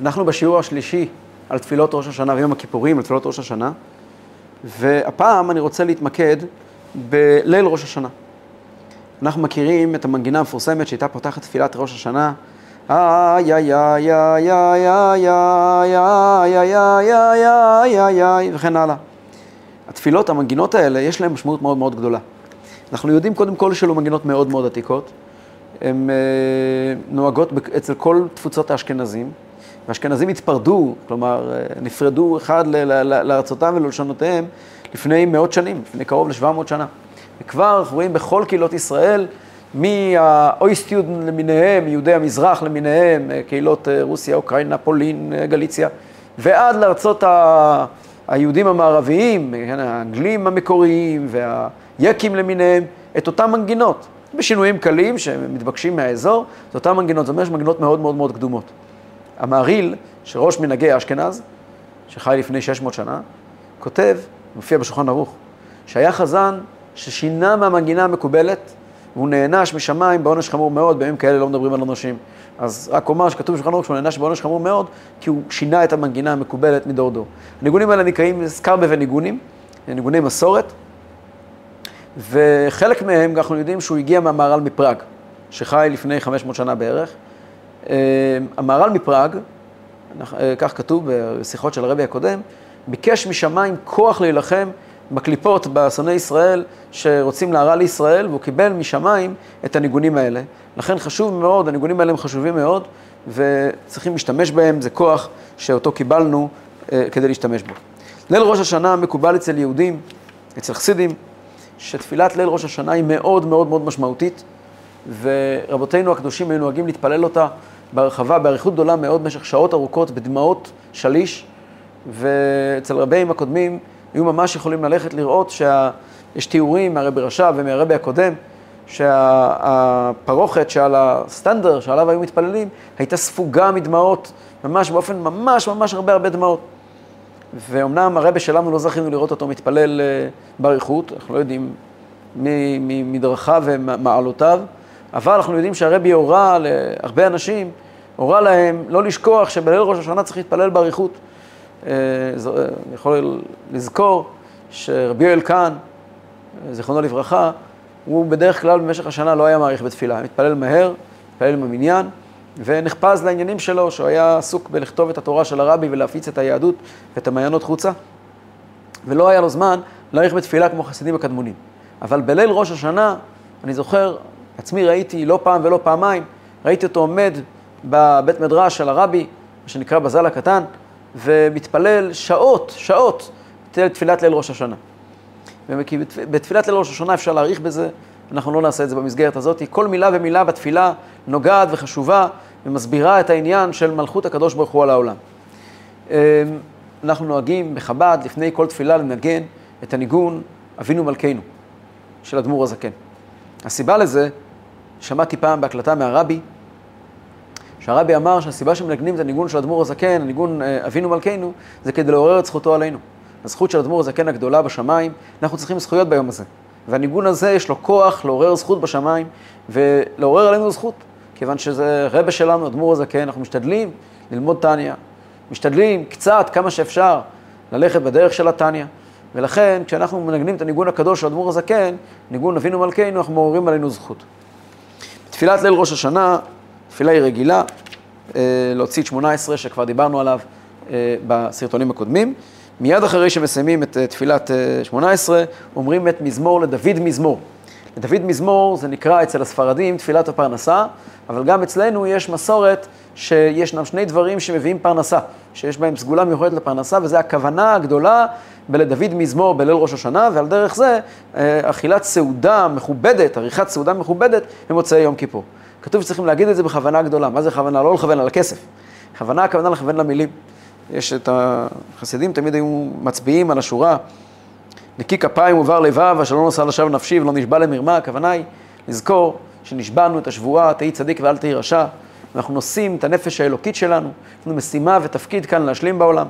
אנחנו בשיעור השלישי על תפילות ראש השנה ויום הכיפורים, על תפילות ראש השנה, והפעם אני רוצה להתמקד בליל ראש השנה. אנחנו מכירים את המנגינה המפורסמת שהייתה פותחת תפילת ראש השנה, איי איי איי איי איי איי איי איי איי איי איי איי וכן הלאה. התפילות, המנגינות האלה, יש להן משמעות מאוד מאוד גדולה. אנחנו יודעים קודם כל שאלו מנגינות מאוד מאוד עתיקות. הן נוהגות אצל כל תפוצות האשכנזים, והאשכנזים התפרדו, כלומר, נפרדו אחד לארצותם וללשונותיהם לפני מאות שנים, לפני קרוב ל-700 שנה. וכבר אנחנו רואים בכל קהילות ישראל, מהאויסטיוד למיניהם, יהודי המזרח למיניהם, קהילות רוסיה, אוקראינה, פולין, גליציה, ועד לארצות ה... היהודים המערביים, האנגלים המקוריים והיקים למיניהם, את אותן מנגינות, בשינויים קלים שמתבקשים מהאזור, זה אותן מנגינות, זאת אומרת מנגינות מאוד מאוד מאוד קדומות. המהריל, שראש מנהגי אשכנז, שחי לפני 600 שנה, כותב, מופיע בשולחן ערוך, שהיה חזן ששינה מהמנגינה המקובלת, והוא נענש משמיים בעונש חמור מאוד, בימים כאלה לא מדברים על עונשים. אז רק אומר שכתוב בשולחן ערוך שהוא נענש בעונש חמור מאוד, כי הוא שינה את המנגינה המקובלת מדור דור. הניגונים האלה נקראים סקרבה וניגונים, ניגוני מסורת, וחלק מהם, אנחנו יודעים שהוא הגיע מהמהר"ל מפראג, שחי לפני 500 שנה בערך. המהר"ל מפראג, כך כתוב בשיחות של הרבי הקודם, ביקש משמיים כוח להילחם בקליפות, בשונאי ישראל, שרוצים להרע לישראל, והוא קיבל משמיים את הניגונים האלה. לכן חשוב מאוד, הניגונים האלה הם חשובים מאוד, וצריכים להשתמש בהם, זה כוח שאותו קיבלנו אה, כדי להשתמש בו. ליל ראש השנה מקובל אצל יהודים, אצל חסידים, שתפילת ליל ראש השנה היא מאוד מאוד מאוד משמעותית, ורבותינו הקדושים היו נוהגים להתפלל אותה בהרחבה, באריכות גדולה מאוד, במשך שעות ארוכות, בדמעות שליש, ואצל רביהם הקודמים היו ממש יכולים ללכת לראות שיש תיאורים מהרבי רש"ב ומהרבי הקודם, שהפרוכת שעל הסטנדר שעליו היו מתפללים הייתה ספוגה מדמעות, ממש באופן ממש ממש הרבה הרבה דמעות. ואומנם הרבי שלנו לא זכינו לראות אותו מתפלל אה, באריכות, אנחנו לא יודעים מדרכיו ומעלותיו, אבל אנחנו יודעים שהרבי הורה להרבה אנשים, הורה להם לא לשכוח שבליל ראש השנה צריך להתפלל באריכות. אני אה, אה, יכול לזכור שרבי יואל כהן, זיכרונו לברכה, הוא בדרך כלל במשך השנה לא היה מעריך בתפילה, מתפלל מהר, מתפלל עם המניין, ונחפז לעניינים שלו, שהוא היה עסוק בלכתוב את התורה של הרבי ולהפיץ את היהדות ואת המעיינות חוצה, ולא היה לו זמן להעריך בתפילה כמו חסידים הקדמונים. אבל בליל ראש השנה, אני זוכר, עצמי ראיתי לא פעם ולא פעמיים, ראיתי אותו עומד בבית מדרש של הרבי, מה שנקרא בזל הקטן, ומתפלל שעות, שעות, תפילת ליל ראש השנה. בתפילת ליל ראש השנה אפשר להעריך בזה, אנחנו לא נעשה את זה במסגרת הזאת. כל מילה ומילה בתפילה נוגעת וחשובה ומסבירה את העניין של מלכות הקדוש ברוך הוא על העולם. אמ, אנחנו נוהגים בחב"ד, לפני כל תפילה, לנגן את הניגון אבינו מלכנו של אדמו"ר הזקן. הסיבה לזה, שמעתי פעם בהקלטה מהרבי, שהרבי אמר שהסיבה שמנגנים את הניגון של אדמו"ר הזקן, הניגון אה, אבינו מלכנו, זה כדי לעורר את זכותו עלינו. הזכות של אדמו"ר הזקן הגדולה בשמיים, אנחנו צריכים זכויות ביום הזה. והניגון הזה יש לו כוח לעורר זכות בשמיים ולעורר עלינו זכות, כיוון שזה רבה שלנו, אדמו"ר הזקן, אנחנו משתדלים ללמוד טניה, משתדלים קצת, כמה שאפשר, ללכת בדרך של התניא. ולכן, כשאנחנו מנגנים את הניגון הקדוש של אדמו"ר הזקן, ניגון אבינו מלכנו, אנחנו מעוררים עלינו זכות. תפילת ליל ראש השנה, תפילה היא רגילה, אה, להוציא את 18 שכבר דיברנו עליו אה, בסרטונים הקודמים. מיד אחרי שמסיימים את אה, תפילת 18, אומרים את מזמור לדוד מזמור. לדוד מזמור זה נקרא אצל הספרדים תפילת הפרנסה, אבל גם אצלנו יש מסורת שישנם שני דברים שמביאים פרנסה, שיש בהם סגולה מיוחדת לפרנסה, וזה הכוונה הגדולה בלדוד מזמור בליל ראש השנה, ועל דרך זה אכילת סעודה מכובדת, עריכת סעודה מכובדת במוצאי יום כיפור. כתוב שצריכים להגיד את זה בכוונה גדולה. מה זה כוונה? לא לכוון על הכסף. כוונה, הכוונה לכוון למילים. יש את החסידים, תמיד היו מצביעים על השורה, נקי כפיים ובר לבב, אשר לא נוסע לשווא נפשי ולא נשבע למרמה, הכוונה היא לזכור שנשבענו את השבועה, תהי צדיק ואל תהי רשע, ואנחנו נושאים את הנפש האלוקית שלנו, יש לנו משימה ותפקיד כאן להשלים בעולם.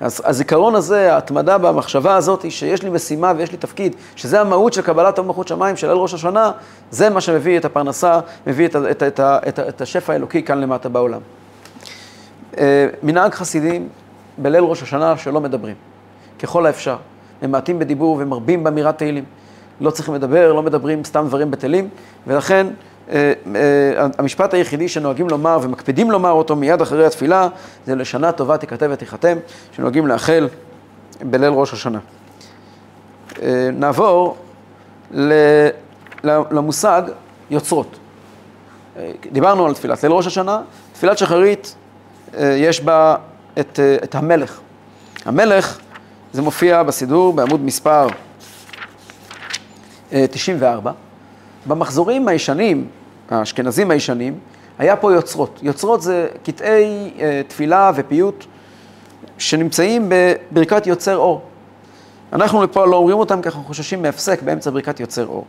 אז הזיכרון הזה, ההתמדה במחשבה הזאת, שיש לי משימה ויש לי תפקיד, שזה המהות של קבלת המלכות שמיים של אל ראש השנה, זה מה שמביא את הפרנסה, מביא את, את, את, את, את השפע האלוקי כאן למטה בעולם. מנהג חסידים בליל ראש השנה שלא מדברים, ככל האפשר. ממעטים בדיבור ומרבים באמירת תהילים. לא צריכים לדבר, לא מדברים סתם דברים בטלים, ולכן אה, אה, המשפט היחידי שנוהגים לומר ומקפידים לומר אותו מיד אחרי התפילה, זה לשנה טובה תיכתב ותיחתם, שנוהגים לאחל בליל ראש השנה. אה, נעבור למושג יוצרות. דיברנו על תפילת ליל ראש השנה, תפילת שחרית יש בה את, את המלך. המלך, זה מופיע בסידור בעמוד מספר 94. במחזורים הישנים, האשכנזים הישנים, היה פה יוצרות. יוצרות זה קטעי אה, תפילה ופיוט שנמצאים בברכת יוצר אור. אנחנו לפה לא אומרים אותם כי אנחנו חוששים מהפסק באמצע ברכת יוצר אור.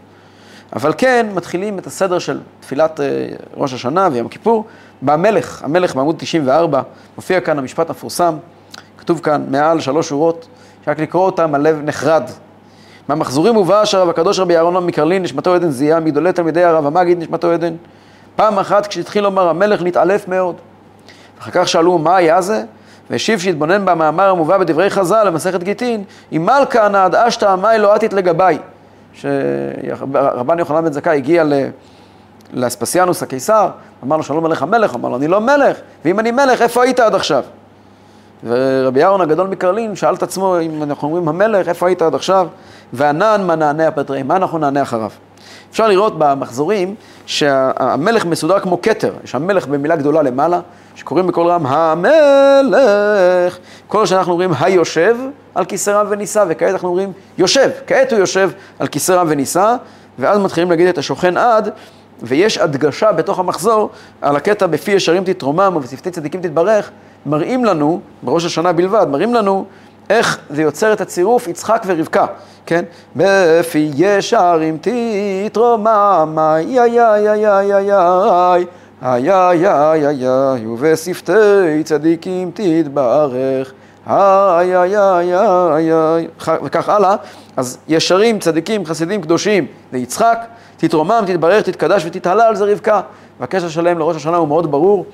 אבל כן, מתחילים את הסדר של תפילת אה, ראש השנה ויום הכיפור במלך, המלך בעמוד 94, מופיע כאן המשפט המפורסם, כתוב כאן מעל שלוש שורות, שרק לקרוא אותם הלב נחרד. מהמחזורים הובא שהרב הקדוש רבי אהרון מקרלין נשמתו עדן זיהה מגדולי תלמידי הרב המגיד נשמתו עדן. פעם אחת כשהתחיל לומר המלך נתעלף מאוד. אחר כך שאלו מה היה זה? והשיב שהתבונן במאמר המובא בדברי חז"ל למסכת גיטין, אם מלכה נעד אשתא עמי לא עתית לגביי. שרבן יוחנן בן זכאי הגיע לאספסיאנוס הקיסר, אמר לו שלום עליך מלך, אמר לו אני לא מלך, ואם אני מלך איפה היית עד עכשיו? ורבי אהרון הגדול מקרלין שאל את עצמו, אם אנחנו אומרים המלך, איפה היית עד עכשיו? וענן מה נענה הפטרי, מה אנחנו נענה אחריו? אפשר לראות במחזורים שהמלך מסודר כמו כתר, יש המלך במילה גדולה למעלה, שקוראים בקול רם המלך, כל שאנחנו אומרים היושב על כיסא רם ונישא, וכעת אנחנו אומרים יושב, כעת הוא יושב על כיסא רם ונישא, ואז מתחילים להגיד את השוכן עד, ויש הדגשה בתוך המחזור על הקטע בפי ישרים תתרומם ובשפתי צדיקים תתברך, מראים לנו, בראש השנה בלבד, מראים לנו איך זה יוצר את הצירוף יצחק ורבקה, כן? בפי ישרים תתרומם, איי איי איי איי איי איי איי איי איי איי ובשפתי צדיקים תתברך, איי איי איי איי איי וכך הלאה, אז ישרים, צדיקים, חסידים, קדושים, זה יצחק, תתרומם, תתברך, תתקדש ותתהלל, זה רבקה. והקשר שלהם לראש השנה הוא מאוד ברור.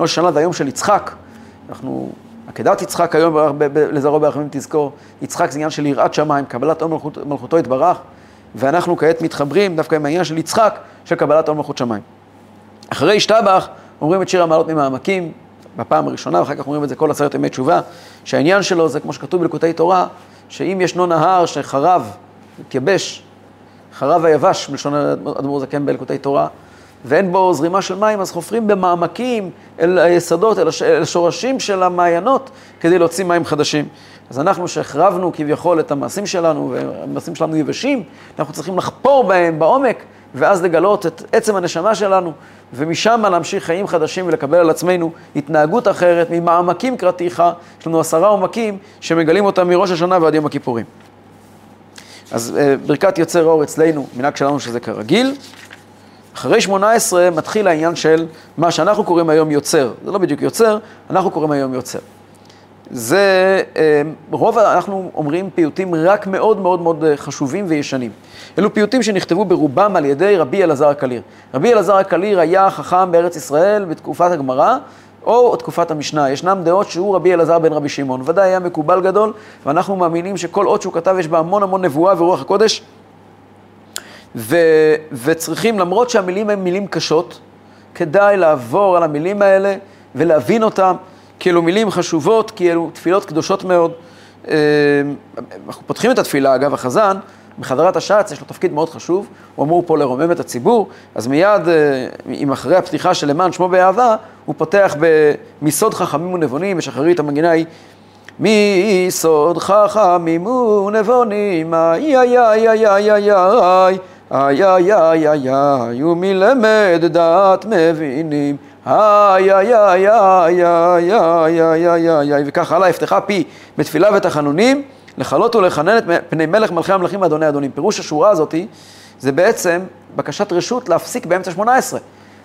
ראש השנה זה היום של יצחק. אנחנו, עקדת יצחק היום לזרעו ברחמים תזכור, יצחק זה עניין של יראת שמיים, קבלת עול מלכות, מלכותו יתברך, ואנחנו כעת מתחברים דווקא עם העניין של יצחק, של קבלת עול מלכות שמיים. אחרי השתבח אומרים את שיר המעלות ממעמקים, בפעם הראשונה, ואחר כך אומרים את זה כל עשרת ימי תשובה, שהעניין שלו זה כמו שכתוב בלקוטי תורה, שאם ישנו נהר שחרב, התייבש, חרב היבש, בלשון אדמו"ר זקן בלקוטי תורה, ואין בו זרימה של מים, אז חופרים במעמקים אל היסודות, אל. אל השורשים של המעיינות, כדי להוציא מים חדשים. אז אנחנו שהחרבנו כביכול את המעשים שלנו, והמעשים שלנו יבשים, אנחנו צריכים לחפור בהם בעומק, ואז לגלות את עצם הנשמה שלנו, ומשם להמשיך חיים חדשים ולקבל על עצמנו התנהגות אחרת, ממעמקים קראתיך, יש לנו עשרה עומקים שמגלים אותם מראש השנה ועד יום הכיפורים. אז אה, ברכת יוצר אור אצלנו, מנהג שלנו שזה כרגיל. אחרי שמונה עשרה מתחיל העניין של מה שאנחנו קוראים היום יוצר. זה לא בדיוק יוצר, אנחנו קוראים היום יוצר. זה, אה, רוב, אנחנו אומרים פיוטים רק מאוד מאוד מאוד אה, חשובים וישנים. אלו פיוטים שנכתבו ברובם על ידי רבי אלעזר הקליר. רבי אלעזר הקליר היה חכם בארץ ישראל בתקופת הגמרא, או תקופת המשנה. ישנם דעות שהוא רבי אלעזר בן רבי שמעון. ודאי היה מקובל גדול, ואנחנו מאמינים שכל אות שהוא כתב יש בה המון המון נבואה ורוח הקודש. ו, וצריכים, למרות שהמילים הן מילים קשות, כדאי לעבור על המילים האלה ולהבין אותן, כי אלו מילים חשובות, כי אלו תפילות קדושות מאוד. אה, אנחנו פותחים את התפילה, אגב, החזן, בחדרת השץ יש לו תפקיד מאוד חשוב, הוא אמור פה לרומם את הציבור, אז מיד, עם אה, אחרי הפתיחה של למען שמו באהבה, הוא פותח ב"מסוד חכמים ונבונים", ושחרית המנגינה היא מסוד חכמים ונבונים, איי איי איי איי איי איי איי איי איי איי איי ומלמד דעת מבינים איי איי איי איי איי איי איי איי איי וכך הלאה, יפתחה פי בתפילה ותחנונים לכלות ולחנן את פני מלך מלכי המלכים ואדוני אדונים. פירוש השורה הזאתי זה בעצם בקשת רשות להפסיק באמצע שמונה עשרה.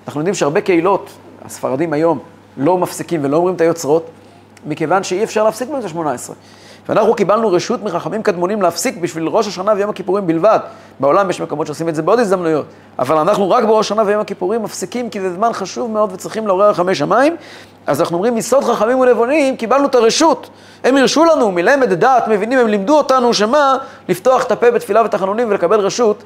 אנחנו יודעים שהרבה קהילות, הספרדים היום, לא מפסיקים ולא אומרים את היוצרות, מכיוון שאי אפשר להפסיק שמונה עשרה. ואנחנו קיבלנו רשות מחכמים קדמונים להפסיק בשביל ראש השנה ויום הכיפורים בלבד. בעולם יש מקומות שעושים את זה בעוד הזדמנויות, אבל אנחנו רק בראש השנה ויום הכיפורים מפסיקים כי זה זמן חשוב מאוד וצריכים לעורר חמש שמיים. אז אנחנו אומרים, מסוד חכמים ונבונים, קיבלנו את הרשות. הם הרשו לנו, מלמד דעת, מבינים, הם לימדו אותנו שמה? לפתוח את הפה בתפילה ותחנונים ולקבל רשות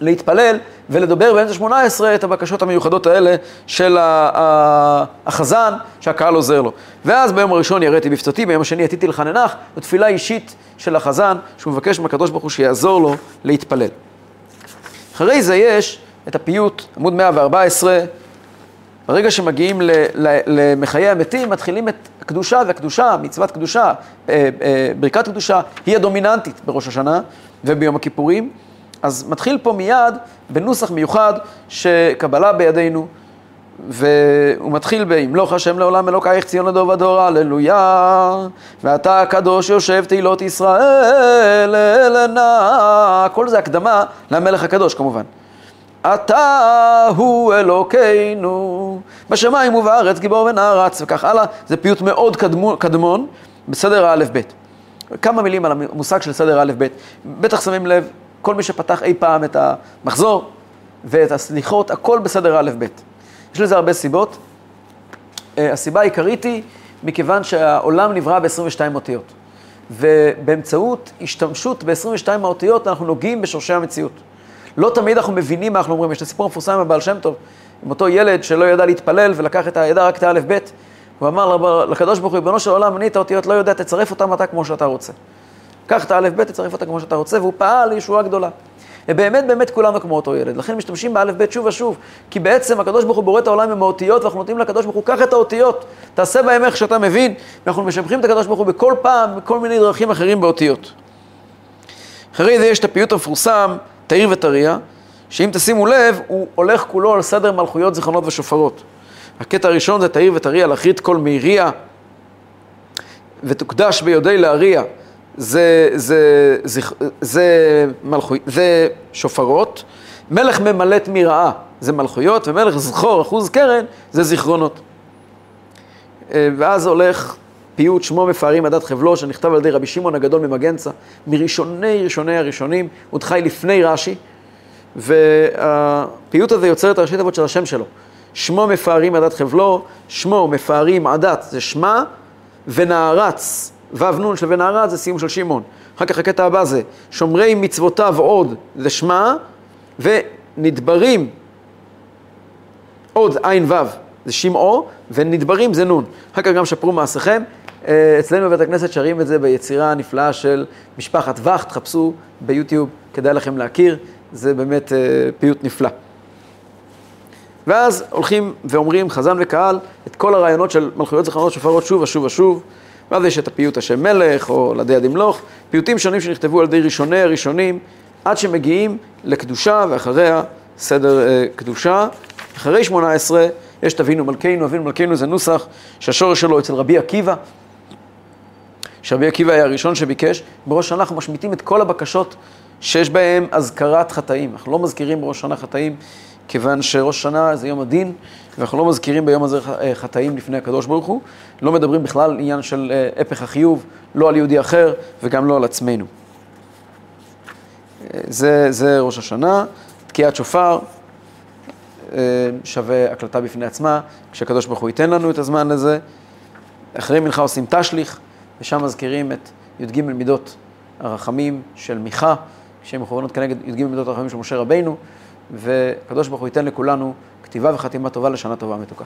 להתפלל ולדבר באמצע שמונה עשרה את הבקשות המיוחדות האלה של החזן שהקהל עוזר לו. ואז ביום הראשון יראתי בפצעתי, ביום השני עתיתי לחננך, זו תפילה אישית של החזן שהוא מבקש מהקדוש ברוך הוא שיעזור לו להתפלל. אחרי זה יש את הפיוט, עמוד 114, ברגע שמגיעים למחיי המתים, מתחילים את הקדושה, והקדושה, מצוות קדושה, אה, אה, ברכת קדושה, היא הדומיננטית בראש השנה וביום הכיפורים. אז מתחיל פה מיד בנוסח מיוחד שקבלה בידינו, והוא מתחיל ב"ימלוך השם לעולם אלוקייך ציון לדור ודור, הללויה, ואתה הקדוש יושב תהילות ישראל אלנה. כל זה הקדמה למלך הקדוש כמובן. אתה הוא אלוקינו, בשמיים ובארץ גיבור ונערץ, וכך הלאה. זה פיוט מאוד קדמון, קדמון בסדר האלף-בית. כמה מילים על המושג של סדר האלף-בית. בטח שמים לב, כל מי שפתח אי פעם את המחזור ואת הסליחות, הכל בסדר האלף-בית. יש לזה הרבה סיבות. אה, הסיבה העיקרית היא מכיוון שהעולם נברא ב-22 אותיות. ובאמצעות השתמשות ב-22 האותיות אנחנו נוגעים בשורשי המציאות. לא תמיד אנחנו מבינים מה אנחנו אומרים. יש את הסיפור המפורסם עם הבעל שם טוב, עם אותו ילד שלא ידע להתפלל ולקח את הידע רק את האלף-בית. הוא אמר לקדוש ברוך הוא, ריבונו של עולם, אני את האותיות לא יודע, תצרף אותם אתה כמו שאתה רוצה. קח את האלף-בית, תצרף אותה כמו שאתה רוצה, והוא פעל לישועה גדולה. ובאמת באמת כולנו כמו אותו ילד. לכן משתמשים באלף-בית שוב ושוב, כי בעצם הקדוש ברוך הוא בורא את העולם עם האותיות, ואנחנו נותנים לקדוש ברוך הוא, קח את האותיות, תעשה בהם איך שאתה מבין, ואנחנו משבחים את הקדוש ברוך הוא בכל פעם, בכל מיני דרכים אחרים באותיות. אחרי זה יש את הפיוט המפורסם, תאיר וטריה, שאם תשימו לב, הוא הולך כולו על סדר מלכויות, זיכרונות ושופרות. הקטע הראשון זה תאיר וטריה, להחריט כל מאיריה, ותוקדש ביודעי להריע. זה, זה, זה, זה, מלכוי, זה שופרות, מלך ממלט מרעה זה מלכויות, ומלך זכור, אחוז קרן, זה זיכרונות. אה, ואז הולך פיוט שמו מפארים עדת חבלו, שנכתב על ידי רבי שמעון הגדול ממגנצה, מראשוני ראשוני הראשונים, עוד חי לפני רש"י, והפיוט הזה יוצר את הראשית אבות של השם שלו. שמו מפארים עדת חבלו, שמו מפארים עדת זה שמה, ונערץ ו"ן של ונערה זה סיום של שמעון. אחר כך הקטע הבא זה שומרי מצוותיו עוד זה שמע, ונדברים עוד עין ו' זה שמעו, ונדברים זה נון. אחר כך גם שפרו מעשיכם. אה, אצלנו בבית הכנסת שרים את זה ביצירה הנפלאה של משפחת וך, תחפשו ביוטיוב, כדאי לכם להכיר, זה באמת אה, פיוט נפלא. ואז הולכים ואומרים חזן וקהל את כל הרעיונות של מלכויות זכרונות שופרות שוב ושוב ושוב. ואז יש את הפיוט השם מלך, או לדי ימלוך, פיוטים שונים שנכתבו על ידי ראשוני הראשונים, עד שמגיעים לקדושה, ואחריה סדר אה, קדושה. אחרי שמונה עשרה יש את אבינו מלכנו, אבינו מלכנו זה נוסח שהשורש שלו אצל רבי עקיבא, שרבי עקיבא היה הראשון שביקש, בראש שנה אנחנו משמיטים את כל הבקשות שיש בהן אזכרת חטאים. אנחנו לא מזכירים בראש שנה חטאים, כיוון שראש שנה זה יום הדין, ואנחנו לא מזכירים ביום הזה אה, חטאים לפני הקדוש ברוך הוא, לא מדברים בכלל עניין של אה, הפך החיוב, לא על יהודי אחר וגם לא על עצמנו. אה, זה, זה ראש השנה, תקיעת שופר, שווה הקלטה בפני עצמה, כשהקדוש ברוך הוא ייתן לנו את הזמן לזה. אחרי מנחה עושים תשליך, ושם מזכירים את י"ג מידות הרחמים של מיכה, שהן מכוונות כנגד י"ג מידות הרחמים של משה רבינו. וקדוש ברוך הוא ייתן לכולנו כתיבה וחתימה טובה לשנה טובה מתוקה.